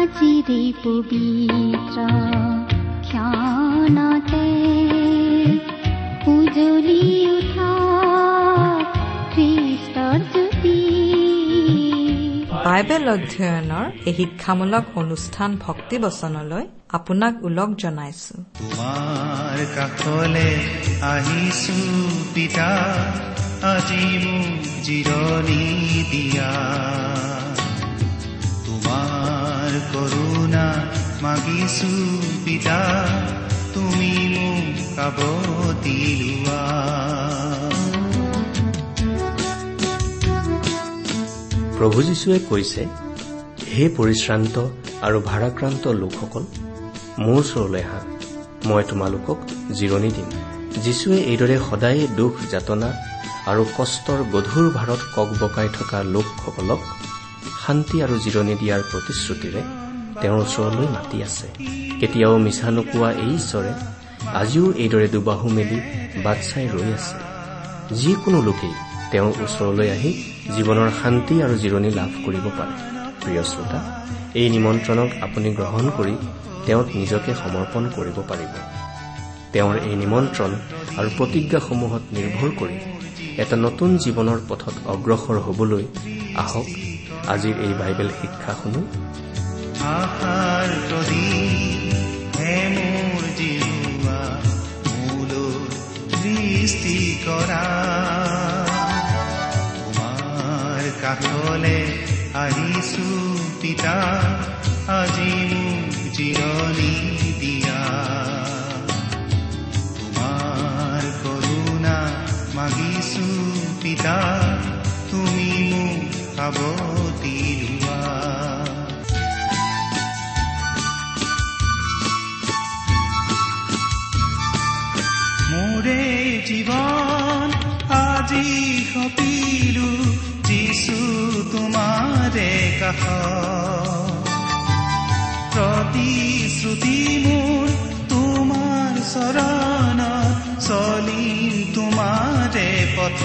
আজিৰে পবিত্ৰ উজলি উঠা খ্ৰীষ্টৰ জ্যোতি বাইবেল অধ্যয়নৰ এই শিক্ষামূলক অনুষ্ঠান ভক্তি বচনলৈ আপোনাক ওলগ জনাইছো। তোমাৰ কাষলে আহিছো পিতা আজি মোক জিৰণি দিয়া। কৰোণা মাগিছো পিতা তুমি মোক কাবতি লোৱা। প্ৰভু যীশুৱে কৈছে হে পৰিশ্ৰান্ত আৰু ভাৰাক্ৰান্ত লোকসকল মোৰ ওচৰলৈ আহা। মই তোমালোকক জিৰণি দিম। যীশুৱে এইদৰে সদায়ে দুখ যাতনা আৰু কষ্টৰ গধুৰ ভাৰত ককবকাই থকা লোকসকলক শান্তি আৰু জিৰণি দিয়াৰ প্ৰতিশ্ৰুতিৰে তেওঁৰ ওচৰলৈ মাতি আছে। কেতিয়াও মিছা নোকোৱা এই ঈশ্বৰে আজিও এইদৰে দুবাহু মেলি বাট চাই ৰৈ আছে। যিকোনো লোকেই তেওঁৰ ওচৰলৈ আহি জীৱনৰ শান্তি আৰু জিৰণি লাভ কৰিব পাৰে। প্ৰিয় শ্ৰোতা এই নিমন্ত্ৰণক আপুনি গ্ৰহণ কৰি তেওঁক নিজকে সমৰ্পণ কৰিব পাৰিব। তেওঁৰ এই নিমন্ত্ৰণ আৰু প্ৰতিজ্ঞাসমূহত নিৰ্ভৰ কৰি এটা নতুন জীৱনৰ পথত অগ্ৰসৰ হবলৈ আহক আজিৰ এই বাইবেল শিক্ষা শুনো। দৃষ্টি কৰা। কাষলে আহিছো পিতা আজি মোক জিৰণি দিয়া। তোমাৰ কৰোণা মাগিছো পিতা তুমি মোক সাৱতি লোৱা মোৰে জীৱন আজি সপিলো যিছু তোমাৰে কাষ প্ৰতিশ্ৰুতি মোৰ তোমাৰ চৰণ চলিম তোমাৰে পথ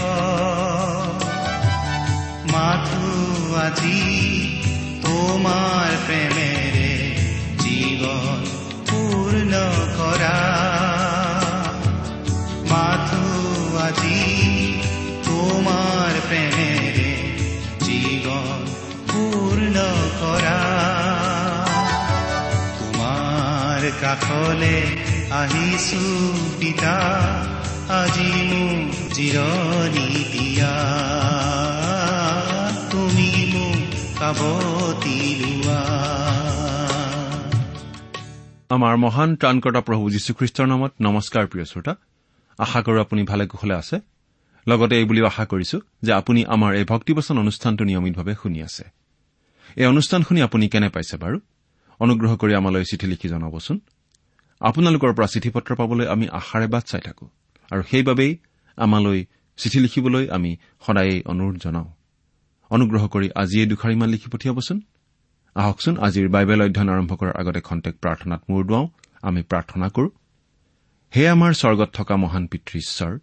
মাথো আজি তোমাৰ প্ৰেমেৰে জীৱন পূৰ্ণ কৰা মাথো আজি তোমাৰ প্ৰেমেৰে জীৱন পূৰ্ণ কৰা তোমাৰ কাষলে আহিছো পিতা আজি মোক জিৰণি আমাৰ মহান ত্ৰাণকৰ্তা প্ৰভু যীশুখ্ৰীষ্টৰ নামত নমস্কাৰ প্ৰিয় শ্ৰোতা। আশা কৰো আপুনি ভালে কুশলে আছে। লগতে এই বুলিও আশা কৰিছো যে আপুনি আমাৰ এই ভক্তিবচন অনুষ্ঠানটো নিয়মিতভাৱে শুনি আছে। এই অনুষ্ঠান শুনি আপুনি কেনে পাইছে বাৰু? অনুগ্ৰহ কৰি আমালৈ চিঠি লিখি জনাবচোন। আপোনালোকৰ পৰা চিঠি পত্ৰ পাবলৈ আমি আশাৰে বাট চাই থাকো। আৰু সেইবাবেই আমালৈ চিঠি লিখিবলৈ আমি সদায়েই অনুৰোধ জনাওঁ। অনুগ্ৰহ কৰি আজিয়েই দুখাৰিমান লিখি পঠিয়াবচোন। আহকচোন আজিৰ বাইবেল অধ্যয়ন আৰম্ভ কৰাৰ আগতে খন্তেক প্ৰাৰ্থনাত মূৰ দুৱাওঁ। আমি প্ৰাৰ্থনা কৰো। হে আমাৰ স্বৰ্গত থকা মহান পিতৃ ঈশ্বৰ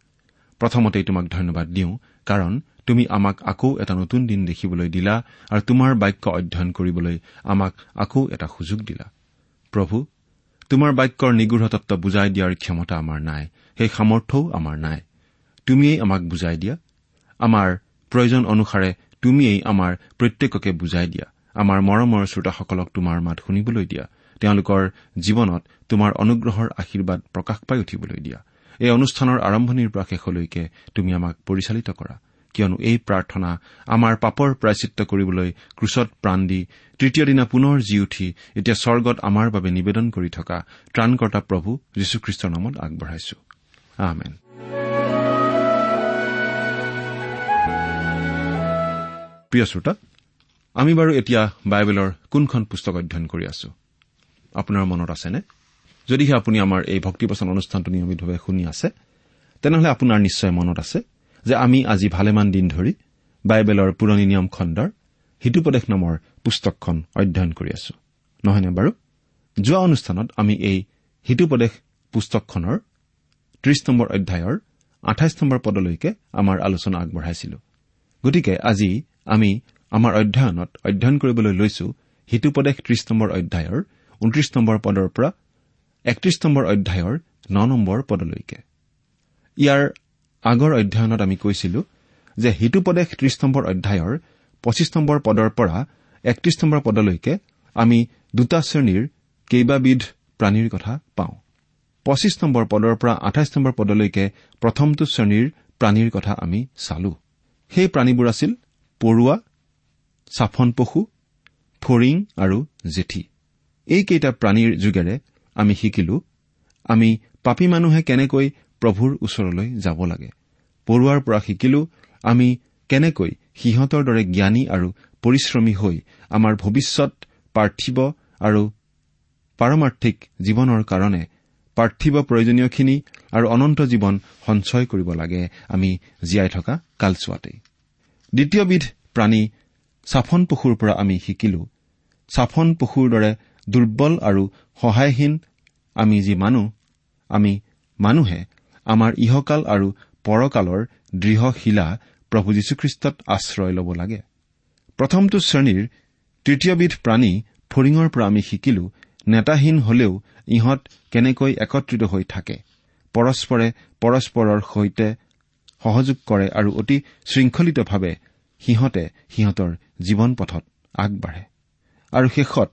প্ৰথমতেই তোমাক ধন্যবাদ দিওঁ কাৰণ তুমি আমাক আকৌ এটা নতুন দিন দেখিবলৈ দিলা আৰু তোমাৰ বাক্য অধ্যয়ন কৰিবলৈ আমাক আকৌ এটা সুযোগ দিলা। প্ৰভু তোমাৰ বাক্যৰ নিগৃঢ় তত্ব বুজাই দিয়াৰ ক্ষমতা আমাৰ নাই সেই সামৰ্থ্যও আমাৰ নাই। তুমিয়েই আমাক বুজাই দিয়া। আমাৰ প্ৰয়োজন অনুসাৰে তুমিয়েই আমাৰ প্ৰত্যেককে বুজাই দিয়া। আমাৰ মৰমৰ শ্ৰোতাসকলক তোমাৰ মাত শুনিবলৈ দিয়া। তেওঁলোকৰ জীৱনত তোমাৰ অনুগ্ৰহৰ আশীৰ্বাদ প্ৰকাশ পাই উঠিবলৈ দিয়া। এই অনুষ্ঠানৰ আৰম্ভণিৰ পৰা শেষলৈকে তুমি আমাক পৰিচালিত কৰা। কিয়নো এই প্ৰাৰ্থনা আমাৰ পাপৰ প্ৰায়চিত্ৰ কৰিবলৈ ক্ৰুচত প্ৰাণ দি তৃতীয় দিনা পুনৰ জি উঠি এতিয়া স্বৰ্গত আমাৰ বাবে নিবেদন কৰি থকা ত্ৰাণকৰ্তা প্ৰভু যীশুখ্ৰীষ্টৰ নামত আগবঢ়াইছো। প্ৰিয় শ্ৰোতা আমি বাৰু এতিয়া বাইবেলৰ কোনখন পুস্তক অধ্যয়ন কৰি আছো? আপোনাৰ মনত আছেনে? যদিহে আপুনি আমাৰ এই ভক্তিবচন অনুষ্ঠানটো নিয়মিতভাৱে শুনি আছে তেনেহলে আপোনাৰ নিশ্চয় মনত আছে যে আমি আজি ভালেমান দিন ধৰি বাইবেলৰ পুৰণি নিয়ম খণ্ডৰ হিতুপদেশ নামৰ পুস্তকখন অধ্যয়ন কৰি আছো। নহয়নে বাৰু? যোৱা অনুষ্ঠানত আমি এই হিতুপদেশ পুস্তকখনৰ ত্ৰিশ নম্বৰ অধ্যায়ৰ আঠাইছ নম্বৰ পদলৈকে আমাৰ আলোচনা আগবঢ়াইছিলো। গতিকে আজি আমি আমাৰ অধ্যয়নত অধ্যয়ন কৰিবলৈ লৈছো হিতুপদেশ ত্ৰিশ নম্বৰ অধ্যায়ৰ ঊনত্ৰিশ নম্বৰ পদৰ পৰা একত্ৰিশ নম্বৰ অধ্যায়ৰ ন নম্বৰ পদলৈকে। ইয়াৰ আগৰ অধ্যয়নত আমি কৈছিলো যে হিতুপদেশ ত্ৰিশ নম্বৰ অধ্যায়ৰ পঁচিছ নম্বৰ পদৰ পৰা একত্ৰিশ নম্বৰ পদলৈকে আমি দুটা শ্ৰেণীৰ কেইবাবিধ প্ৰাণীৰ কথা পাওঁ। পঁচিছ নম্বৰ পদৰ পৰা আঠাইছ নম্বৰ পদলৈকে প্ৰথমটো শ্ৰেণীৰ প্ৰাণীৰ কথা আমি চালো। সেই প্ৰাণীবোৰ আছিল পৰুৱা চাফন পশু ফৰিং আৰু জেঠী। এইকেইটা প্ৰাণীৰ যোগেৰে আমি শিকিলো আমি পাপী মানুহে কেনেকৈ প্ৰভুৰ ওচৰলৈ যাব লাগে। পৰুৱাৰ পৰা শিকিলো আমি কেনেকৈ সিহঁতৰ দৰে জ্ঞানী আৰু পৰিশ্ৰমী হৈ আমাৰ ভৱিষ্যত পাৰ্থিৱ আৰু পাৰমাৰ্থিক জীৱনৰ কাৰণে পাৰ্থিৱ প্ৰয়োজনীয়খিনি আৰু অনন্ত জীৱন সঞ্চয় কৰিব লাগে আমি জীয়াই থকা কালচোৱাতেই দ্বিতীয়বিধ প্ৰাণী চাফন পশুৰ পৰা আমি শিকিলো। চাফন পশুৰ দৰে দুৰ্বল আৰু সহায়হীন আমি যি মানুহ আমি মানুহে আমাৰ ইহকাল আৰু পৰকালৰ দৃঢ় শিলা প্ৰভু যীশুখ্ৰীষ্টত আশ্ৰয় ল'ব লাগে। প্ৰথমটো শ্ৰেণীৰ তৃতীয়বিধ প্ৰাণী ফৰিঙৰ পৰা আমি শিকিলো নেতাহীন হলেও ইহঁত কেনেকৈ একত্ৰিত হৈ থাকে পৰস্পৰে পৰস্পৰৰ সৈতে সহযোগ কৰে আৰু অতি শৃংখলিতভাৱে সিহঁতে সিহঁতৰ জীৱন পথত আগবাঢ়ে। আৰু শেষত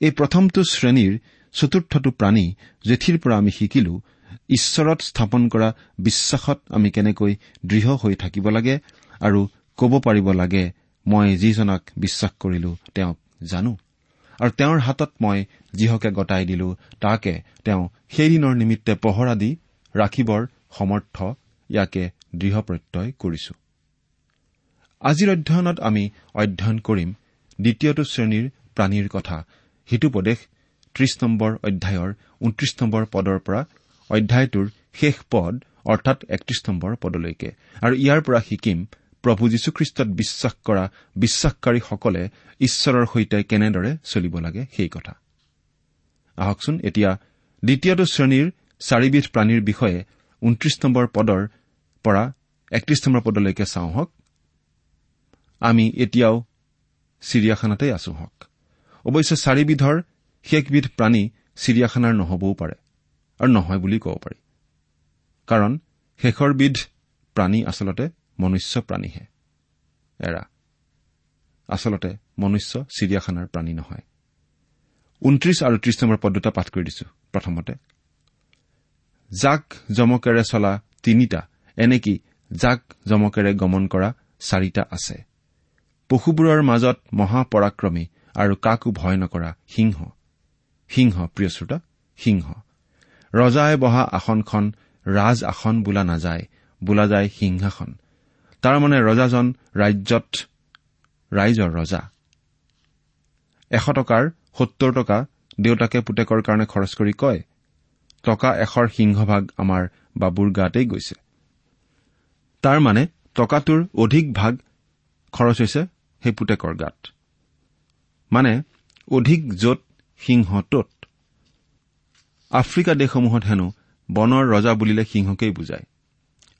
এই প্ৰথমটো শ্ৰেণীৰ চতুৰ্থটো প্ৰাণী জেঠীৰ পৰা আমি শিকিলো ঈশ্বৰত স্থাপন কৰা বিশ্বাসত আমি কেনেকৈ দৃঢ় হৈ থাকিব লাগে আৰু ক'ব পাৰিব লাগে মই যিজনাক বিশ্বাস কৰিলো তেওঁক জানো। আৰু তেওঁৰ হাতত মই যিহকে গতাই দিলো তাকে তেওঁ সেইদিনৰ নিমিত্তে পহৰা দি ৰাখিবৰ সমৰ্থ ইয়াকে দৃঢ় প্ৰত্যয় কৰিছো। আজিৰ অধ্যয়নত আমি অধ্যয়ন কৰিম দ্বিতীয়টো শ্ৰেণীৰ প্ৰাণীৰ কথা। হিতুপদেশ ত্ৰিশ নম্বৰ অধ্যায়ৰ ঊনত্ৰিশ নম্বৰ পদৰ পৰা অধ্যায়টোৰ শেষ পদ অৰ্থাৎ একত্ৰিশ নম্বৰ পদলৈকে। আৰু ইয়াৰ পৰা শিকিম প্ৰভু যীশুখ্ৰীষ্টত বিশ্বাস কৰা বিশ্বাসকাৰীসকলে ঈশ্বৰৰ সৈতে কেনেদৰে চলিব লাগে সেই কথা। আহকচোন এতিয়া দ্বিতীয়টো শ্ৰেণীৰ চাৰিবিধ প্ৰাণীৰ বিষয়ে ঊনত্ৰিশ নম্বৰ পদৰ পৰা একত্ৰিশ নম্বৰ পদলৈকে চাওঁ হওক। আমি এতিয়াও চিৰিয়াখানাতে আছো হওক। অৱশ্যে চাৰিবিধৰ শেষবিধ প্ৰাণী চিৰিয়াখানাৰ নহবও পাৰে আৰু নহয় বুলি ক'ব পাৰি। কাৰণ শেষৰবিধ প্ৰাণী আচলতে মনুষ্য প্ৰাণীহে। এৰা আচলতে মনুষ্য চিৰিয়াখানাৰ প্ৰাণী নহয়। ঊনত্ৰিশ আৰু ত্ৰিশ নম্বৰ পদ দুটা পাঠ কৰি দিছো। প্ৰথমতে জাক জমকেৰে চলা তিনিটা এনেকি জাক জমকেৰে গমন কৰা চাৰিটা আছে? পশুবোৰৰ মাজত মহাপৰাক্ৰমী আৰু কাকো ভয় নকৰা সিংহ। সিংহ প্ৰিয় শ্ৰোতা সিংহ। ৰজাই বহা আসনখন ৰাজ আসন বোলা নাযায় বোলা যায় সিংহাসন। তাৰমানে ৰজাজন ৰাজ্যত ৰাইজৰ ৰজা। এশ টকাৰ সত্তৰ টকা দেউতাকে পুতেকৰ কাৰণে খৰচ কৰি কয় টকা এশৰ সিংহভাগ আমাৰ বাবুৰ গাতেই গৈছে। তাৰ মানে টকাটোৰ অধিক ভাগ খৰচ হৈছে সেই পুতেকৰ গাত। মানে অধিক য'ত সিংহ তত। আফ্ৰিকা দেশসমূহত হেনো বনৰ ৰজা বুলিলে সিংহকেই বুজায়।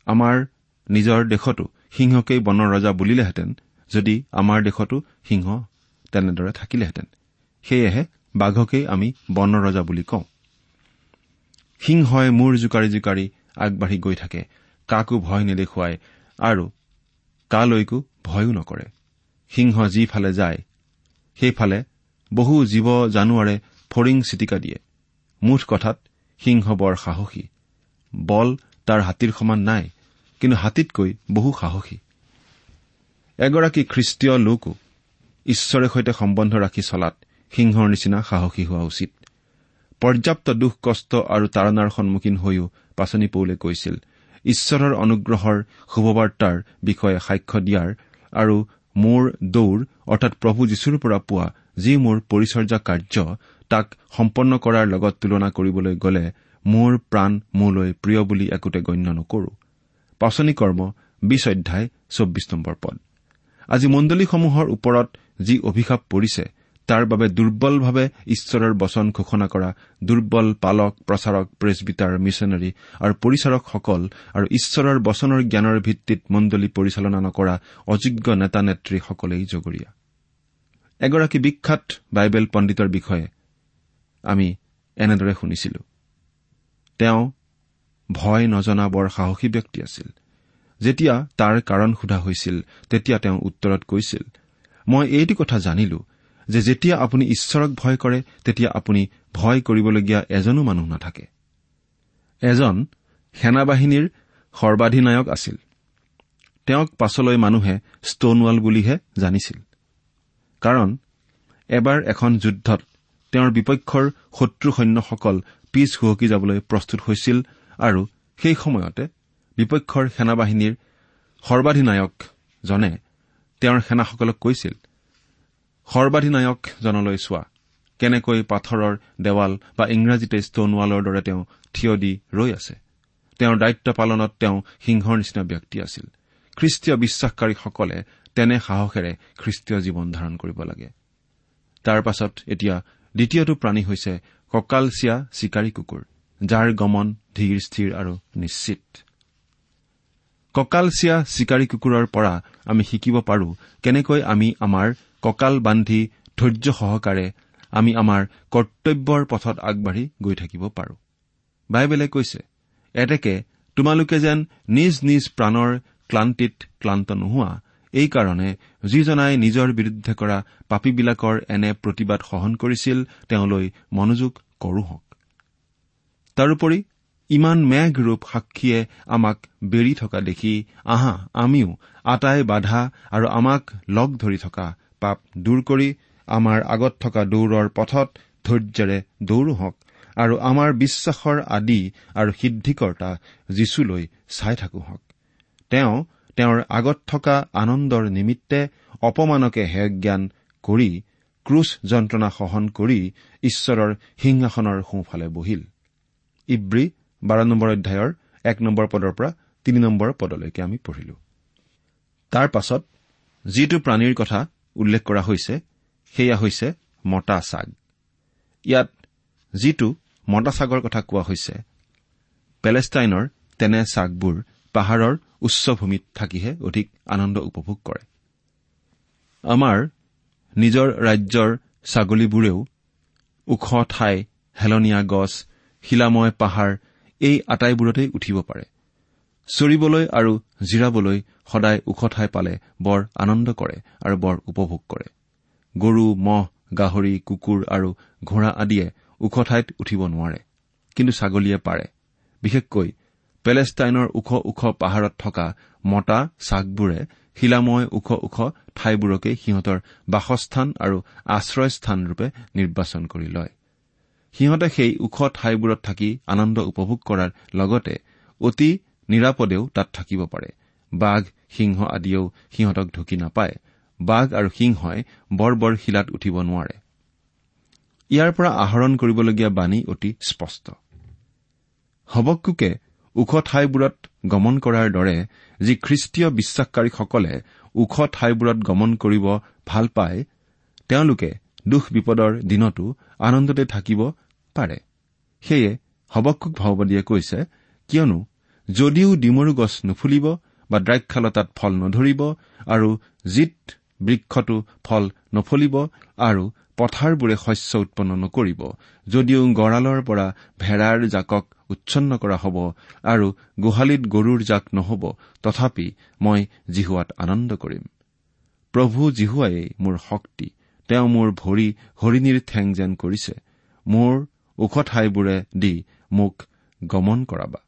আমাৰ নিজৰ দেশতো সিংহকেই বনৰ ৰজা বুলিলেহেঁতেন যদি আমাৰ দেশতো সিংহ তেনেদৰে থাকিলেহেঁতেন। সেয়েহে বাঘকেই আমি বনৰ ৰজা বুলি কওঁ। সিংহই মূৰ জোকাৰি জোকাৰি আগবাঢ়ি গৈ থাকে। কাকো ভয় নেদেখুৱাই আৰু কালৈকো ভয়ো নকৰে। সিংহ যিফালে যায় সেইফালে বহু জীৱ জানুৱাৰে ফৰিং চিটিকা দিয়ে। মুঠ কথাত সিংহ বৰ সাহসী। বল তাৰ হাতীৰ সমান নাই কিন্তু হাতীতকৈ বহু সাহসী। এগৰাকী খ্ৰীষ্টীয় লোকো ঈশ্বৰে সৈতে সম্বন্ধ ৰাখি চলাত সিংহৰ নিচিনা সাহসী হোৱা উচিত। পৰ্যাপ্ত দুখ কষ্ট আৰু তাৰণাৰ সন্মুখীন হৈও পাচনি পৌলে কৈছিল ঈশ্বৰৰ অনুগ্ৰহৰ শুভবাৰ্তাৰ বিষয়ে সাক্ষ্য দিয়াৰ আৰু মোৰ দৌৰ অৰ্থাৎ প্ৰভু যীশুৰ পৰা পোৱা যি মোৰ পৰিচৰ্যা কাৰ্য তাক সম্পন্ন কৰাৰ লগত তুলনা কৰিবলৈ গ'লে মোৰ প্ৰাণ মোলৈ প্ৰিয় বুলি একোতে গণ্য নকৰো। পাচনি কৰ্ম বিশ অধ্যায় চৌব্বিছ নম্বৰ পদ। আজি মণ্ডলীসমূহৰ ওপৰত যি অভিশাপ পৰিছে তাৰ বাবে দুৰ্বলভাৱে ঈশ্বৰৰ বচন ঘোষণা কৰা দুৰ্বল পালক প্ৰচাৰক প্ৰেছবিটাৰ মিছনেৰী আৰু পৰিচাৰকসকল আৰু ঈশ্বৰৰ বচনৰ জ্ঞানৰ ভিত্তিত মণ্ডলী পৰিচালনা নকৰা অযোগ্য নেতা নেত্ৰীসকলেই জগৰীয়া। এগৰাকী বিখ্যাত বাইবেল পণ্ডিতৰ বিষয়ে আমি এনেদৰে শুনিছিলো। তেওঁ ভয় নজনা বৰ সাহসী ব্যক্তি আছিল। যেতিয়া তাৰ কাৰণ সোধা হৈছিল তেতিয়া তেওঁ উত্তৰত কৈছিল মই এইটো কথা জানিলো যে যেতিয়া আপুনি ঈশ্বৰক ভয় কৰে তেতিয়া আপুনি ভয় কৰিবলগীয়া এজনো মানুহ নাথাকে। এজন সেনাবাহিনীৰ সৰ্বাধিনায়ক আছিল। তেওঁক পাছলৈ মানুহে ষ্টোনৱাল বুলিহে জানিছিল। কাৰণ এবাৰ এখন যুদ্ধত তেওঁৰ বিপক্ষৰ শত্ৰু সৈন্যসকল পিছ হুহকি যাবলৈ প্ৰস্তুত হৈছিল আৰু সেই সময়তে বিপক্ষৰ সেনাবাহিনীৰ সৰ্বাধিনায়কজনে তেওঁৰ সেনাসকলক কৈছিল সৰ্বাধিনায়কজনলৈ চোৱা। কেনেকৈ পাথৰৰ দেৱাল বা ইংৰাজীতে ষ্টোনৱালৰ দৰে তেওঁ থিয় দি ৰৈ আছে। তেওঁৰ দায়িত্ব পালনত তেওঁ সিংহৰ নিচিনা ব্যক্তি আছিল। খ্ৰীষ্টীয় বিশ্বাসকাৰীসকলে তেনে সাহসেৰে খ্ৰীষ্টীয় জীৱন ধাৰণ কৰিব লাগে। তাৰ পাছত এতিয়া দ্বিতীয়টো প্ৰাণী হৈছে কঁকালচিয়া চিকাৰী কুকুৰ যাৰ গমন ধীৰ স্থিৰ আৰু নিশ্চিত। কঁকালচিয়া চিকাৰী কুকুৰৰ পৰা আমি শিকিব পাৰো কেনেকৈ আমি আমাৰ কঁকাল বান্ধি ধৈৰ্য সহকাৰে আমি আমাৰ কৰ্তব্যৰ পথত আগবাঢ়ি গৈ থাকিব পাৰো। বাইবেলে কৈছে এতেকে তোমালোকে যেন নিজ নিজ প্ৰাণৰ ক্লান্তিত ক্লান্ত নোহোৱা এইকাৰণে যিজনাই নিজৰ বিৰুদ্ধে কৰা পাপীবিলাকৰ এনে প্ৰতিবাদ সহন কৰিছিল তেওঁলৈ মনোযোগ কৰো হওক। তাৰোপৰি ইমান মেঘ ৰূপ সাক্ষীয়ে আমাক বেৰি থকা দেখি আহা আমিও আটাই বাধা আৰু আমাক লগ ধৰি থকা পাপ দূৰ কৰি আমাৰ আগত থকা দৌৰৰ পথত ধৈৰ্যেৰে দৌৰো হওক আৰু আমাৰ বিশ্বাসৰ আদি আৰু সিদ্ধিকৰ্তা যীশুলৈ চাই থাকো হওক। তেওঁ তেওঁৰ আগত থকা আনন্দৰ নিমিত্তে অপমানকে হেয় জ্ঞান কৰি ক্ৰুচ যন্ত্ৰণা সহন কৰি ঈশ্বৰৰ সিংহাসনৰ সোঁফালে বহিল। ইব্ৰী বাৰ নম্বৰ অধ্যায়ৰ এক নম্বৰ পদৰ পৰা তিনি নম্বৰ পদলৈকে আমি পঢ়িলো। তাৰ পাছত যিটো প্ৰাণীৰ কথা উল্লেখ কৰা হৈছে সেয়া হৈছে মতা চাগ। ইয়াত যিটো মতা চাগৰ কথা কোৱা হৈছে পেলেষ্টাইনৰ তেনে চাগবোৰ পাহাৰৰ উচ্চভূমিত থাকিহে অধিক আনন্দ উপভোগ কৰে। আমাৰ নিজৰ ৰাজ্যৰ ছাগলীবোৰেও ওখ ঠাই হেলনীয়া গছ শিলাময় পাহাৰ এই আটাইবোৰতেই উঠিব পাৰে। চৰিবলৈ আৰু জিৰাবলৈ সদায় ওখ ঠাই পালে বৰ আনন্দ কৰে আৰু বৰ উপভোগ কৰে। গৰু মহ গাহৰি কুকুৰ আৰু ঘোঁৰা আদিয়ে ওখ ঠাইত উঠিব নোৱাৰে কিন্তু ছাগলীয়ে পাৰে। বিশেষকৈ পেলেষ্টাইনৰ ওখ ওখ পাহাৰত থকা মতা চাকবোৰে শিলাময় ওখ ওখ ঠাইবোৰকেই সিহঁতৰ বাসস্থান আৰু আশ্ৰয়স্থানৰূপে নিৰ্বাচন কৰি লয়। সিহঁতে সেই ওখ ঠাইবোৰত থাকি আনন্দ উপভোগ কৰাৰ লগতে অতি নিৰাপদেও তাত থাকিব পাৰে। বাঘ সিংহ আদিয়েও সিহঁতক ঢুকি নাপায়। বাঘ আৰু সিংহই বৰ বৰ শিলাত উঠিব নোৱাৰে। ইয়াৰ পৰা আহৰণ কৰিবলগীয়া বাণী অতি স্পষ্ট। হবকুকে ওখ ঠাইবোৰত গমন কৰাৰ দৰে যি খ্ৰীষ্টীয় বিশ্বাসকাৰীসকলে ওখ ঠাইবোৰত গমন কৰিব ভাল পায় তেওঁলোকে দুখ বিপদৰ দিনতো আনন্দতে থাকিব পাৰে। সেয়ে হবকুক ভাওবাদীয়ে কৈছে কিয়নো যদিও ডিমৰু গছ নুফুলিব বা দ্ৰাক্ষালতাত ফল নধৰিব আৰু জিত বৃক্ষতো ফল নফলিব আৰু পথাৰবোৰে শস্য উৎপন্ন নকৰিব যদিও গঁড়ালৰ পৰা ভেড়াৰ জাকক উচ্ছন্ন কৰা হ'ব আৰু গোহালিত গৰুৰ জাক নহ'ব তথাপি মই জিহুৱাত আনন্দ কৰিম। প্ৰভু জিহুৱাই মোৰ শক্তি তেওঁ মোৰ ভৰি হৰিণীৰ ঠেং যেন কৰিছে মোৰ ওখ ঠাইবোৰে দি মোক গমন কৰাবা।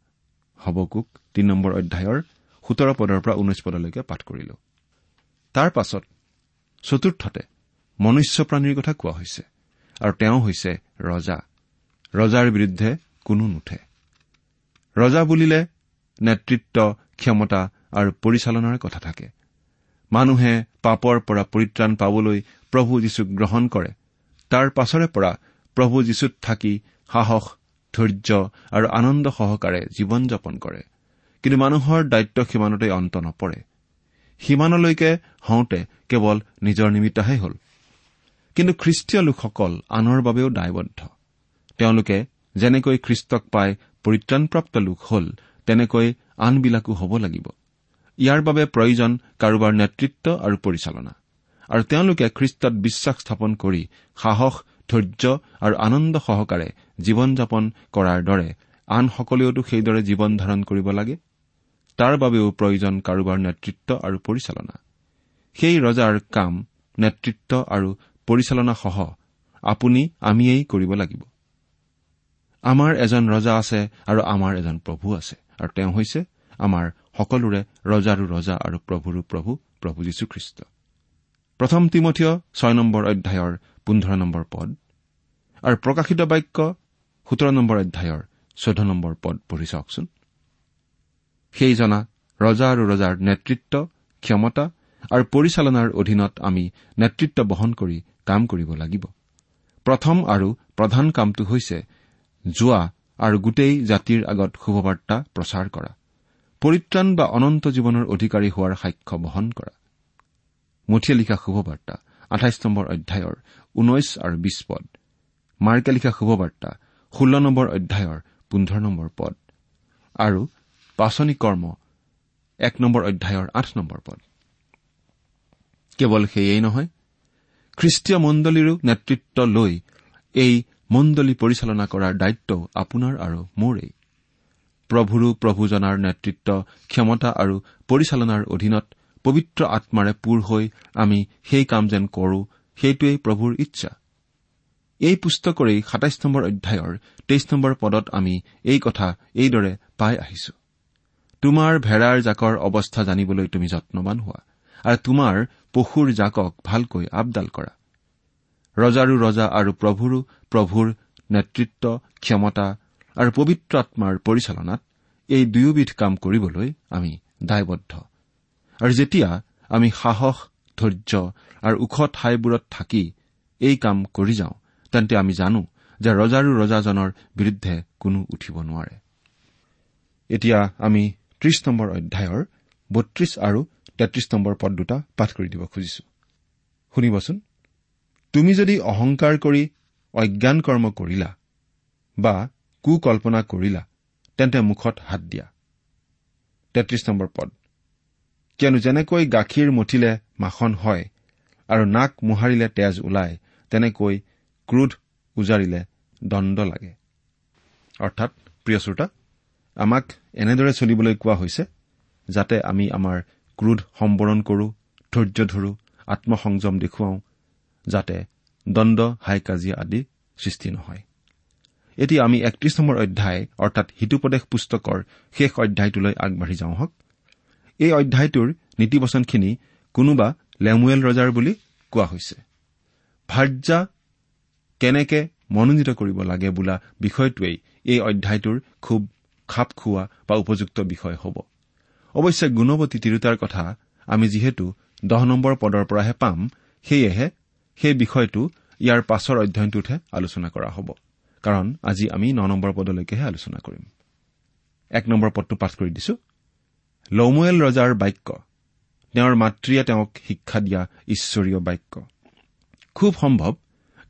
হবকুক তিনি নম্বৰ অধ্যায়ৰ সোতৰ পদৰ পৰা ঊনৈশ পদলৈকে পাঠ কৰিলো। তাৰ পাছত চতুৰ্থতে মনুষ্য প্ৰাণীৰ কথা কোৱা হৈছে আৰু তেওঁ হৈছে ৰজা। ৰজাৰ বিৰুদ্ধে কোনো নুঠে। ৰজা বুলিলে নেতৃত্ব ক্ষমতা আৰু পৰিচালনাৰ কথা থাকে। মানুহে পাপৰ পৰা পৰিত্ৰাণ পাবলৈ প্ৰভু যীশুক গ্ৰহণ কৰে। তাৰ পাছৰে পৰা প্ৰভু যীশুত থাকি সাহস ধৈৰ্য আৰু আনন্দ সহকাৰে জীৱন যাপন কৰে। কিন্তু মানুহৰ দায়িত্ব সিমানতে অন্ত নপৰে। সিমানলৈকে হওঁতে কেৱল নিজৰ নিমিত্তহে হ'ল। কিন্তু খ্ৰীষ্টীয় লোকসকল আনৰ বাবেও দায়বদ্ধ। তেওঁলোকে যেনেকৈ খ্ৰীষ্টক পাই পৰিত্ৰাণপ্ৰাপ্ত লোক হ'ল তেনেকৈ আনবিলাকো হ'ব লাগিব। ইয়াৰ বাবে প্ৰয়োজন কাৰোবাৰ নেতৃত্ব আৰু পৰিচালনা। আৰু তেওঁলোকে খ্ৰীষ্টত বিশ্বাস স্থাপন কৰি সাহস ধৈৰ্য আৰু আনন্দ সহকাৰে জীৱন যাপন কৰাৰ দৰে আন সকলেওতো সেইদৰে জীৱন ধাৰণ কৰিব লাগে। তাৰ বাবেও প্ৰয়োজন কাৰোবাৰ নেতৃত্ব আৰু পৰিচালনা। সেই ৰজাৰ কাম নেতৃত্ব আৰু পৰিচালনাসহ আপুনি আমিয়েই কৰিব লাগিব। আমাৰ এজন ৰজা আছে আৰু আমাৰ এজন প্ৰভু আছে আৰু তেওঁ হৈছে আমাৰ সকলোৰে ৰজাৰো ৰজা আৰু প্ৰভুৰো প্ৰভু প্ৰভু যীশুখ্ৰীষ্ট। প্ৰথম তিমঠীয় ছয় নম্বৰ অধ্যায়ৰ পোন্ধৰ নম্বৰ পদ। আৰু প্ৰকাশিত বাক্য সোতৰ নম্বৰ অধ্যায়ৰ চৈধ্য নম্বৰ পদ পঢ়ি চাওকচোন। সেইজনা ৰজা আৰু ৰজাৰ নেতৃত্ব ক্ষমতা আৰু পৰিচালনাৰ অধীনত আমি নেতৃত্ব বহন কৰি কাম কৰিব লাগিব। প্ৰথম আৰু প্ৰধান কামটো হৈছে যোৱা আৰু গোটেই জাতিৰ আগত শুভবাৰ্তা প্ৰচাৰ কৰা পৰিত্ৰাণ বা অনন্ত জীৱনৰ অধিকাৰী হোৱাৰ সাক্ষ্য বহন কৰা। মুঠিয়ে লিখা শুভবাৰ্তা আঠাইছ নম্বৰ অধ্যায়ৰ ঊনৈশ আৰু বিশ পদ। মাৰ্কে লিখা শুভবাৰ্তা ষোল্ল নম্বৰ অধ্যায়ৰ পোন্ধৰ নম্বৰ পদ আৰু পাচনি কৰ্ম এক নম্বৰ অধ্যায়ৰ আঠ নম্বৰ পদ। কেৱল সেয়েই নহয় খ্ৰীষ্টীয় মণ্ডলীৰো নেতৃত্ব লৈ এই মণ্ডলী পৰিচালনা কৰাৰ দায়িত্বও আপোনাৰ আৰু মোৰেই। প্ৰভুৰো প্ৰভু জনাৰ নেতৃত্ব ক্ষমতা আৰু পৰিচালনাৰ অধীনত পবিত্ৰ আত্মাৰে পূৰ হৈ আমি সেই কাম যেন কৰো সেইটোৱেই প্ৰভুৰ ইচ্ছা। এই পুস্তকৰেই সাতাইছ নম্বৰ অধ্যায়ৰ তেইছ নম্বৰ পদত আমি এই কথা এইদৰে পাই আহিছো। তোমাৰ ভেড়াৰ জাকৰ অৱস্থা জানিবলৈ তুমি যত্নবান হোৱা আৰু তোমাৰ পশুৰ জাকক ভালকৈ আপডাল কৰা। ৰজাৰো ৰজা আৰু প্ৰভুৰো প্ৰভুৰ নেতৃত্ব ক্ষমতা আৰু পবিত্ৰ আত্মাৰ পৰিচালনাত এই দুয়োবিধ কাম কৰিবলৈ আমি দায়বদ্ধ। আৰু যেতিয়া আমি সাহস ধৈৰ্য আৰু ওখ ঠাইবোৰত থাকি এই কাম কৰি যাওঁ তেন্তে আমি জানো যে ৰজাৰো ৰজাজনৰ বিৰুদ্ধে কোনো উঠিব নোৱাৰে। এতিয়া আমি ত্ৰিশ নম্বৰ অধ্যায়ৰ বত্ৰিশ আৰু তেত্ৰিশ নম্বৰ পদ দুটা পাঠ কৰি দিব খুজিছো। শুনিবচোন। তুমি যদি অহংকাৰ কৰি অজ্ঞান কৰ্ম কৰিলা বা কুকল্পনা কৰিলা তেন্তে মুখত হাত দিয়া। তেত্ৰিশ নম্বৰ পদ। কিয়নো যেনেকৈ গাখীৰ মঠিলে মাখন হয় আৰু নাক মোহাৰিলে তেজ ওলায় তেনেকৈ ক্ৰোধ উজাৰিলে দণ্ড লাগে। অৰ্থাৎ প্ৰিয় শ্ৰোতা আমাক এনেদৰে চলিবলৈ কোৱা হৈছে যাতে আমি আমাৰ ক্ৰোধ সম্বৰণ কৰো ধৈৰ্য ধৰো আত্মসংযম দেখুৱাওঁ যাতে দণ্ড হাই কাজিয়া আদি সৃষ্টি নহয়। এতিয়া আমি একত্ৰিশ নম্বৰ অধ্যায় অৰ্থাৎ হিতুপদেশ পুস্তকৰ শেষ অধ্যায়টোলৈ আগবাঢ়ি যাওঁ হওক। এই অধ্যায়টোৰ নীতিবচনখিনি কোনোবা লেমুৱেল ৰজাৰ বুলি কোৱা হৈছে। ভাৰ্যা কেনেকে মনোনীত কৰিব লাগে বোলা বিষয়টোৱেই এই অধ্যায়টোৰ খুব খাপ খোৱা বা উপযুক্ত বিষয় হ'ব। অৱশ্যে গুণৱতী তিৰোতাৰ কথা আমি যিহেতু দহ নম্বৰ পদৰ পৰাহে পাম সেয়েহে সেই বিষয়টো ইয়াৰ পাছৰ অধ্যয়নটোতহে আলোচনা কৰা হ'ব। কাৰণ আজি আমি ন নম্বৰ পদলৈকেহে আলোচনা কৰিম। এক নম্বৰ পদটো পাঠ কৰি দিছো। লৌমুৱেল ৰজাৰ বাক্য। তেওঁৰ মাতৃয়ে তেওঁক শিক্ষা দিয়া ঈশ্বৰীয় বাক্য। খুব সম্ভৱ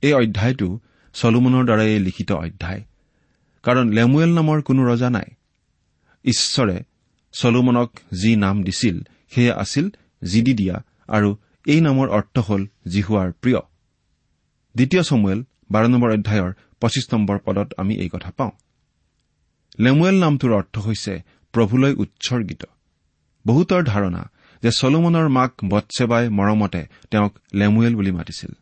এই অধ্যায়টো চলোমনৰ দ্বাৰাই লিখিত অধ্যায়। কাৰণ লেমুৱেল নামৰ কোনো ৰজা নাই। ঈশ্বৰে চলোমনক যি নাম দিছিল সেয়া আছিল জিদি দিয়া আৰু এই নামৰ অৰ্থ হ'ল জিহুৱাৰ প্ৰিয়। দ্বিতীয় চমুৱেল বাৰ নম্বৰ অধ্যায়ৰ পঁচিছ নম্বৰ পদত আমি এই কথা পাওঁ। লেমুৱেল নামটোৰ অৰ্থ হৈছে প্ৰভুলৈ উৎসৰ্গিত। বহুতৰ ধাৰণা যে চলোমনৰ মাক বৎসেবাই মৰমতে তেওঁক লেমুৱেল বুলি মাতিছিল।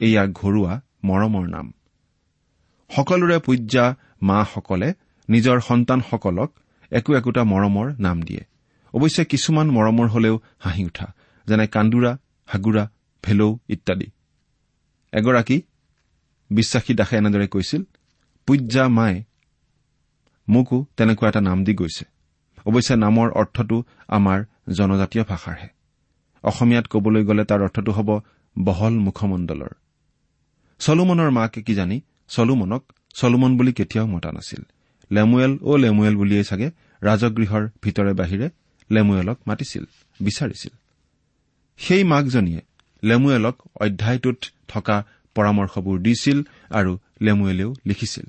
এয়া ঘৰুৱা মৰমৰ নাম। সকলোৰে পূজ্যা মাসকলে নিজৰ সন্তানসকলক একো একোটা মৰমৰ নাম দিয়ে। অৱশ্যে কিছুমান মৰমৰ হলেও হাঁহি উঠা যেনে কান্দোৰা হাগুৰা ভেলৌ ইত্যাদি। এগৰাকী বিশ্বাসী দাসে এনেদৰে কৈছিল পূজ্যা মায়ে মোকো তেনেকুৱা এটা নাম দি গৈছে। অৱশ্যে নামৰ অৰ্থটো আমাৰ জনজাতীয় ভাষাৰহে। অসমীয়াত কবলৈ গ'লে তাৰ অৰ্থটো হ'ব বহল মুখমণ্ডলৰ চলোমনৰ মাকে কি জানি? চলোমনক চলোমন বুলি কেতিয়াও মতা নাছিল। লেমুৱেল অ' লেমুৱেল বুলিয়েই চাগে ৰাজগৃহৰ ভিতৰে বাহিৰে লেমুৱেলক মাতিছিল বিচাৰিছিল। সেই মাকজনীয়ে লেমুৱেলক অধ্যায়টোত থকা পৰামৰ্শবোৰ দিছিল আৰু লেমুৱেলেও লিখিছিল।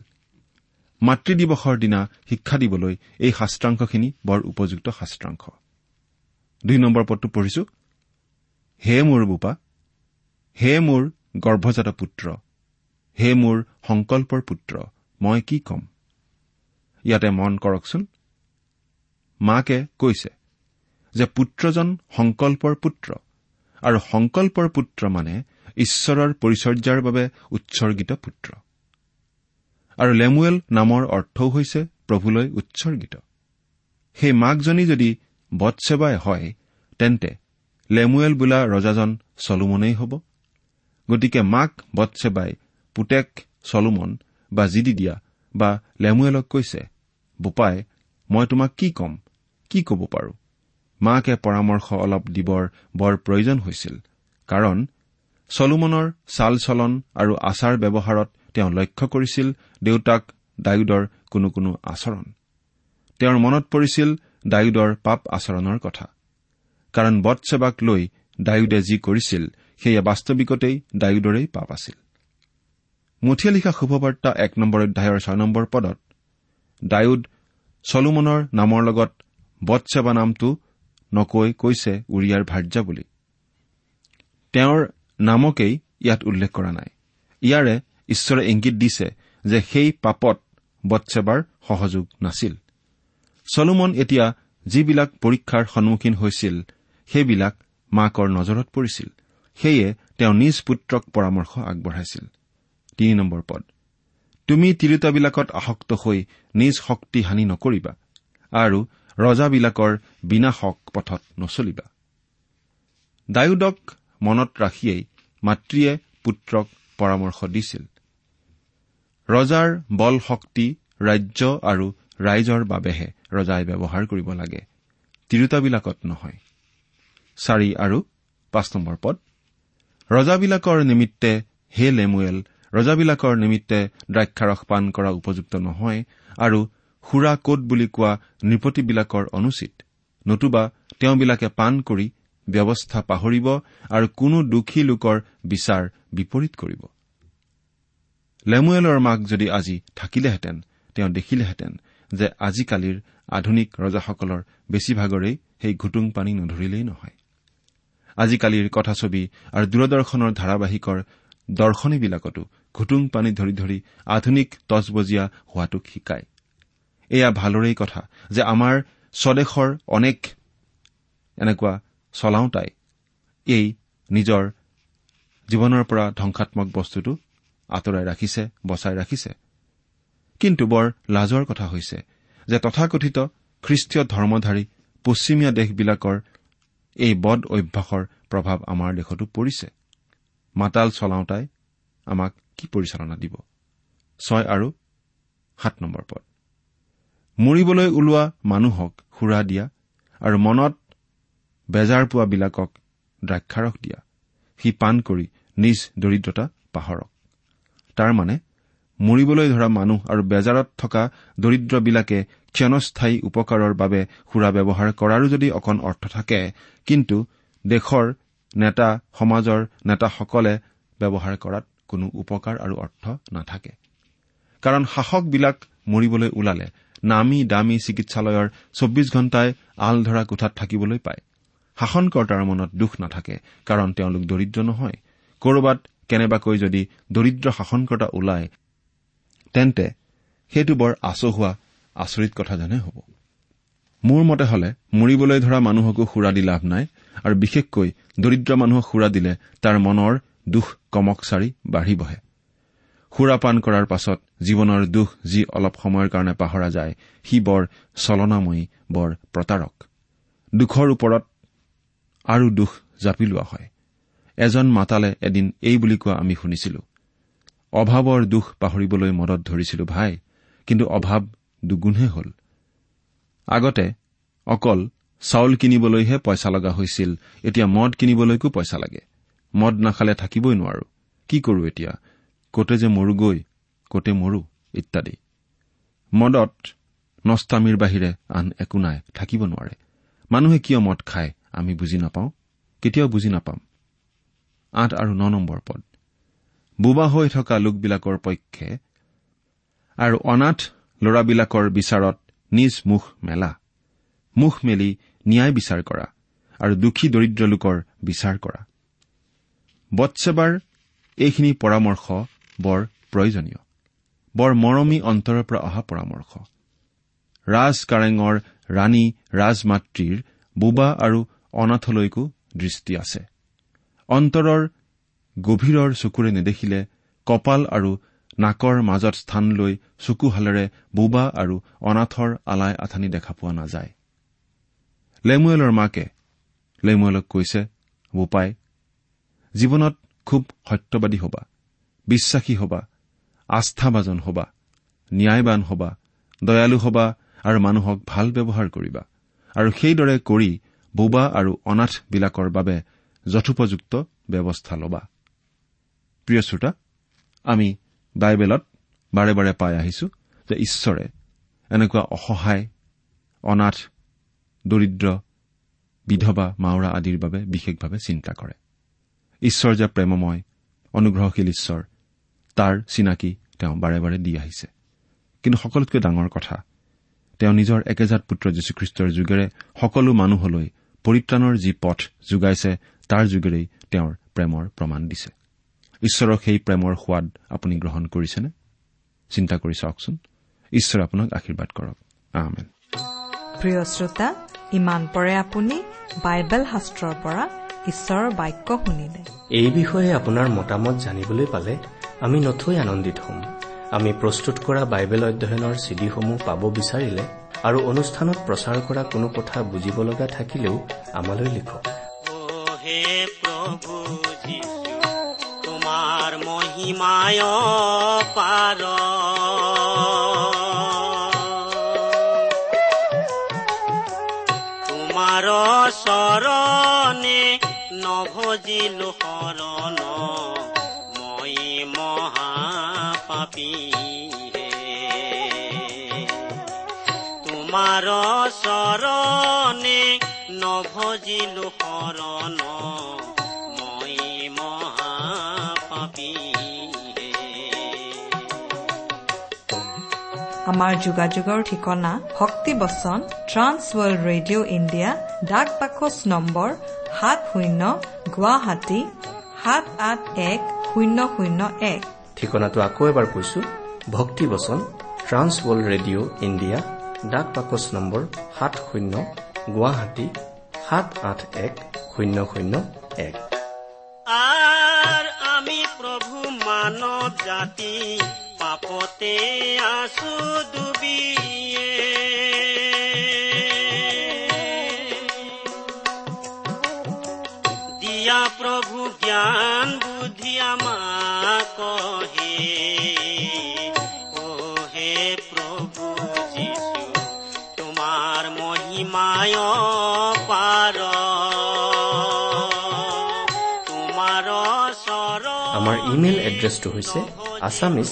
মাতৃ দিৱসৰ দিনা শিক্ষা দিবলৈ এই শাস্ত্ৰাংশখিনি বৰ উপযুক্ত শাস্ত্ৰাংশ। দুই নম্বৰ পদটো পঢ়িছো। হে মোৰ বোপা হে মোৰ গৰ্ভজাত পুত্ৰ। হে মোৰ সংকল্পৰ পুত্ৰ মই কি ক'ম? ইয়াতে মন কৰকচোন। মাকে কৈছে যে পুত্ৰজন সংকল্পৰ পুত্ৰ আৰু সংকল্পৰ পুত্ৰ মানে ঈশ্বৰৰ পৰিচৰ্যাৰ বাবে উৎসৰ্গিত পুত্ৰ। আৰু লেমুৱেল নামৰ অৰ্থও হৈছে প্ৰভুলৈ উৎসৰ্গিত। সেই মাকজনী যদি বটছেবাই হয় তেন্তে লেমুৱেল বোলা ৰজাজন চলোমনেই হ'ব। গতিকে মাক বটছেবাই পুতেক চলোমন বা জিদি দিয়া বা লেমুৱেলক কৈছে বোপাই মই তোমাক কি ক'ম কি ক'ব পাৰো? মাকে পৰামৰ্শ অলপ দিবৰ বৰ প্ৰয়োজন হৈছিল কাৰণ চলোমনৰ চাল চলন আৰু আচাৰ ব্যৱহাৰত তেওঁ লক্ষ্য কৰিছিল দেউতাক ডায়ুদৰ কোনো কোনো আচৰণ। তেওঁৰ মনত পৰিছিল ডায়ুদৰ পাপ আচৰণৰ কথা কাৰণ বটছেবাক লৈ ডায়ুদে যি কৰিছিল সেয়া বাস্তৱিকতেই ডায়ুদৰেই পাপ আছিল। মুঠিয়ে লিখা শুভবাৰ্তা এক নম্বৰ অধ্যায়ৰ ছয় নম্বৰ পদত ডায়ুদ চলোমনৰ নামৰ লগত বটছেবা নামটো নকৈ কৈছে উৰিয়াৰ ভাৰ্যা বুলি। তেওঁৰ নামকেই ইয়াত উল্লেখ কৰা নাই। ইয়াৰে ঈশ্বৰে ইংগিত দিছে যে সেই পাপত বটছেবাৰ সহযোগ নাছিল। চলোমন এতিয়া যিবিলাক পৰীক্ষাৰ সন্মুখীন হৈছিল সেইবিলাক মাকৰ নজৰত পৰিছিল। সেয়ে তেওঁ নিজ পুত্ৰক পৰামৰ্শ আগবঢ়াইছিল। তিনি নম্বৰ পদ। তুমি তিৰোতাবিলাকত আসক্ত হৈ নিজ শক্তি হানি নকৰিবা আৰু ৰজাবিলাকৰ বিনাশক পথত নচলিবা ডায়ুদক মনত ৰাখিয়েই মাতৃয়ে পুত্ৰক পৰামৰ্শ দিছিল। ৰজাৰ বল শক্তি ৰাজ্য আৰু ৰাইজৰ বাবেহে ৰজাই ব্যৱহাৰ কৰিব লাগে। তিৰোতাবিলাকত নহয়। চাৰি আৰু পাঁচ নম্বৰ পদ। ৰজাবিলাকৰ নিমিত্তে হে লেমুৱেল ৰজাবিলাকৰ নিমিত্তে দ্ৰাক্ষাৰস পান কৰা উপযুক্ত নহয় আৰু সুৰা কোট বুলি কোৱা নৃপতিবিলাকৰ অনুচিত। নতুবা তেওঁবিলাকে পান কৰি ব্যৱস্থা পাহৰিব আৰু কোনো দুখী লোকৰ বিচাৰ বিপৰীত কৰিব। লেমুৱেলৰ মাক যদি আজি থাকিলেহেঁতেন তেওঁ দেখিলেহেঁতেন যে আজিকালিৰ আধুনিক ৰজাসকলৰ বেছিভাগৰেই সেই ঘুটুং পানী নধৰিলেই নহয়। আজিকালিৰ কথাছবি আৰু দূৰদৰ্শনৰ ধাৰাবাহিকৰ দৰ্শনীবিলাকতো ঘুটুং পানী ধৰি ধৰি আধুনিক তজবজীয়া হোৱাটোক শিকায়। এয়া ভালৰেই কথা যে আমাৰ স্বদেশৰ অনেক এনেকুৱা চলাওতাই এই নিজৰ জীৱনৰ পৰা ধ্বংসাত্মক বস্তুটো আঁতৰাই ৰাখিছে বচাই ৰাখিছে। কিন্তু বৰ লাজৰ কথা হৈছে যে তথাকথিত খ্ৰীষ্টীয় ধৰ্মধাৰী পশ্চিমীয়া দেশবিলাকৰ এই বদ অভ্যাসৰ প্ৰভাৱ আমাৰ দেশতো পৰিছে। মাতাল চলাওতাই আমাক কি পৰিচালনা দিব? ছয় আৰু সাত নম্বৰ পদ। মৰিবলৈ ওলোৱা মানুহক সুৰা দিয়া আৰু মনত বেজাৰ পোৱাবিলাকক দ্ৰাক্ষাৰস দিয়া। সি পাণ কৰি নিজ দৰিদ্ৰতা পাহৰক। তাৰমানে মৰিবলৈ ধৰা মানুহ আৰু বেজাৰত থকা দৰিদ্ৰবিলাকে ক্ষণস্থায়ী উপকাৰৰ বাবে সুৰা ব্যৱহাৰ কৰাৰো যদি অকণ অৰ্থ থাকে কিন্তু দেশৰ নেতা সমাজৰ নেতাসকলে ব্যৱহাৰ কৰাত কোনো উপকাৰ আৰু অৰ্থ নাথাকে। কাৰণ শাসকবিলাক মৰিবলৈ ওলালে নামী দামী চিকিৎসালয়ৰ চৌব্বিছ ঘণ্টাই আল ধৰা কোঠাত থাকিবলৈ পায়। শাসনকৰ্তাৰ মনত দুখ নাথাকে কাৰণ তেওঁলোক দৰিদ্ৰ নহয়। ক'ৰবাত কেনেবাকৈ যদি দৰিদ্ৰ শাসনকৰ্তা ওলায় তেন্তে সেইটো বৰ আচহুৱা আচৰিত কথা যেনে হ'ব। মোৰ মতে হলে মৰিবলৈ ধৰা মানুহকো সুৰা দি লাভ নাই আৰু বিশেষকৈ দৰিদ্ৰ মানুহক সুৰা দিলে তাৰ মনৰ দুখ কমকচাৰি বাঢ়ি বহে সুৰাপান কৰাৰ পাছত জীৱনৰ দুখ যি অলপ সময়ৰ কাৰণে পাহৰা যায় সি বৰ চলনাময়ী বৰ প্ৰতাৰক। দুখৰ ওপৰত আৰু দুখ জাপি লোৱা হয়। এজন মাতালে এদিন এই বুলি কোৱা আমি শুনিছিলো অভাৱৰ দুখ পাহৰিবলৈ মদত ধৰিছিলো ভাই কিন্তু অভাৱ দুগুণহে হ'ল। আগতে অকল চাউল কিনিবলৈহে পইচা লগা হৈছিল এতিয়া মদ কিনিবলৈকো পইচা লাগে। মদ নাখালে থাকিবই নোৱাৰো। কি কৰো এতিয়া? কতে যে মৰোগৈ কতে মৰো ইত্যাদি। মদত নষ্টামীৰ বাহিৰে আন একো নাই থাকিব নোৱাৰে। মানুহে কিয় মদ খায় আমি বুজি নাপাওঁ। কেতিয়াও বুজি নাপাম। আঠ আৰু ন নম্বৰ পদ। বোবা হৈ থকা লোকবিলাকৰ পক্ষে আৰু অনাথ ল'ৰাবিলাকৰ বিচাৰত নিজ মুখ মেলা। মুখ মেলি ন্যায় বিচাৰ কৰা আৰু দুখী দৰিদ্ৰ লোকৰ বিচাৰ কৰা। বৎসেবাৰ এইখিনি পৰামৰ্শ বৰ প্ৰয়োজনীয়। বৰ মৰমী অন্তৰৰ পৰা অহা পৰামৰ্শ। ৰাজ কাৰেঙৰ ৰাণী ৰাজমাতৃৰ বোবা আৰু অনাথলৈকো দৃষ্টি আছে। অন্তৰৰ গভীৰৰ চকুৰে নেদেখিলে কপাল আৰু নাকৰ মাজত স্থান লৈ চকুহালেৰে বোবা আৰু অনাথৰ আলাই আথানি দেখা পোৱা নাযায়। লেমুৱেলৰ মাকে লেমুৱেলক কৈছে বোপাই জীৱনত খুব সত্যবাদী হবা বিশ্বাসী হবা আস্থাভাজন হবা ন্যায়বান হবা দয়ালু হবা আৰু মানুহক ভাল ব্যৱহাৰ কৰিবা। আৰু সেইদৰে কৰি বোবা আৰু অনাথবিলাকৰ বাবে যথোপযুক্ত ব্যৱস্থা ল'বা। প্ৰিয় শ্ৰোতা আমি বাইবেলত বাৰে বাৰে পাই আহিছো যে ঈশ্বৰে এনেকুৱা অসহায় অনাথ দৰিদ্ৰ বিধৱা মাওৰা আদিৰ বাবে বিশেষভাৱে চিন্তা কৰে। ঈশ্বৰ যে প্ৰেমময় অনুগ্ৰহশীল ঈশ্বৰ তাৰ চিনাকি তেওঁ বাৰে বাৰে দি আহিছে। কিন্তু সকলোতকৈ ডাঙৰ কথা তেওঁ নিজৰ একেজাত পুত্ৰ যীশুখ্ৰীষ্টৰ যোগেৰে সকলো মানুহলৈ পৰিত্ৰাণৰ যি পথ যোগাইছে তাৰ যোগেৰেই তেওঁৰ প্ৰেমৰ প্ৰমাণ দিছে। ঈশ্বৰৰ সেই প্ৰেমৰ সোৱাদ আপুনি গ্ৰহণ কৰিছেনে? চিন্তা কৰি চাওকচোন। ঈশ্বৰে আপোনাক আশীৰ্বাদ কৰক। প্ৰিয় শ্ৰোতা ইমান পৰে আপুনি বাইবেল শাস্ত্ৰৰ পৰা ঈশ্বৰৰ বাক্য শুনিলে। এই বিষয়ে আপোনাৰ মতামত জানিবলৈ পালে আমি নথৈ আনন্দিত হ'ম। আমি প্ৰস্তুত কৰা বাইবেল অধ্যয়নৰ চিডিসমূহ পাব বিচাৰিলে আৰু অনুষ্ঠানত প্ৰচাৰ কৰা কোনো কথা বুজিব লগা থাকিলেও আমালৈ লিখক। প্ৰভু মহিমায় পাৰ। তোমাৰ চৰণে নভজিলো শৰণ। মই মহাপাপী তোমাৰ চৰণে নভজিলো শৰণ। আমাৰ যোগাযোগৰ ঠিকনা ভক্তিবচন ট্ৰান্স ৱৰ্ল্ড ৰেডিঅ' ইণ্ডিয়া ডাক বাকচ নম্বৰ সাত শূন্য গুৱাহাটী সাত আঠ এক শূন্য শূন্য এক। ঠিকনাটো আকৌ এবাৰ কৈছো ভক্তিবচন ট্ৰান্স ৱৰ্ল্ড ৰেডিঅ' ইণ্ডিয়া ডাক বাকচ নম্বৰ সাত শূন্য গুৱাহাটী সাত আঠ এক শূন্য শূন্য এক। আৰ আমি প্ৰভু মানৱ জাতি পাপতে আছো ডুবিয়ে। দিয়া প্ৰভু জ্ঞান বুদ্ধি আমাক হে ও হে প্ৰভু যিছু তোমাৰ মহিমায় পাৰ তোমাৰ আমাৰ ইমেইল এড্ৰেছটো হৈছে Assamese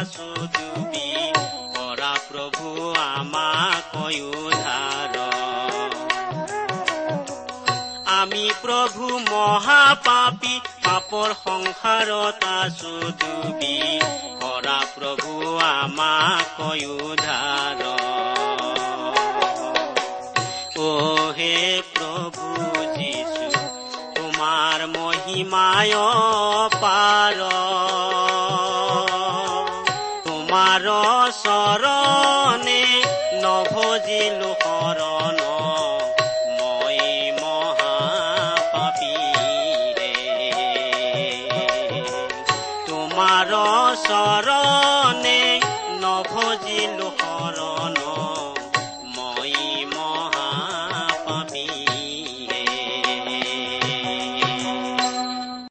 ডুবি কৰা প্ৰভু আমাক উদ্ধাৰ আমি প্ৰভু মহাপাপী পাপৰ সংসাৰত আছো ডুবি কৰা প্ৰভু আমাক উদ্ধাৰ ও হে প্ৰভু যীশু তোমাৰ মহিমায় পাৰ চৰণে নভজিলো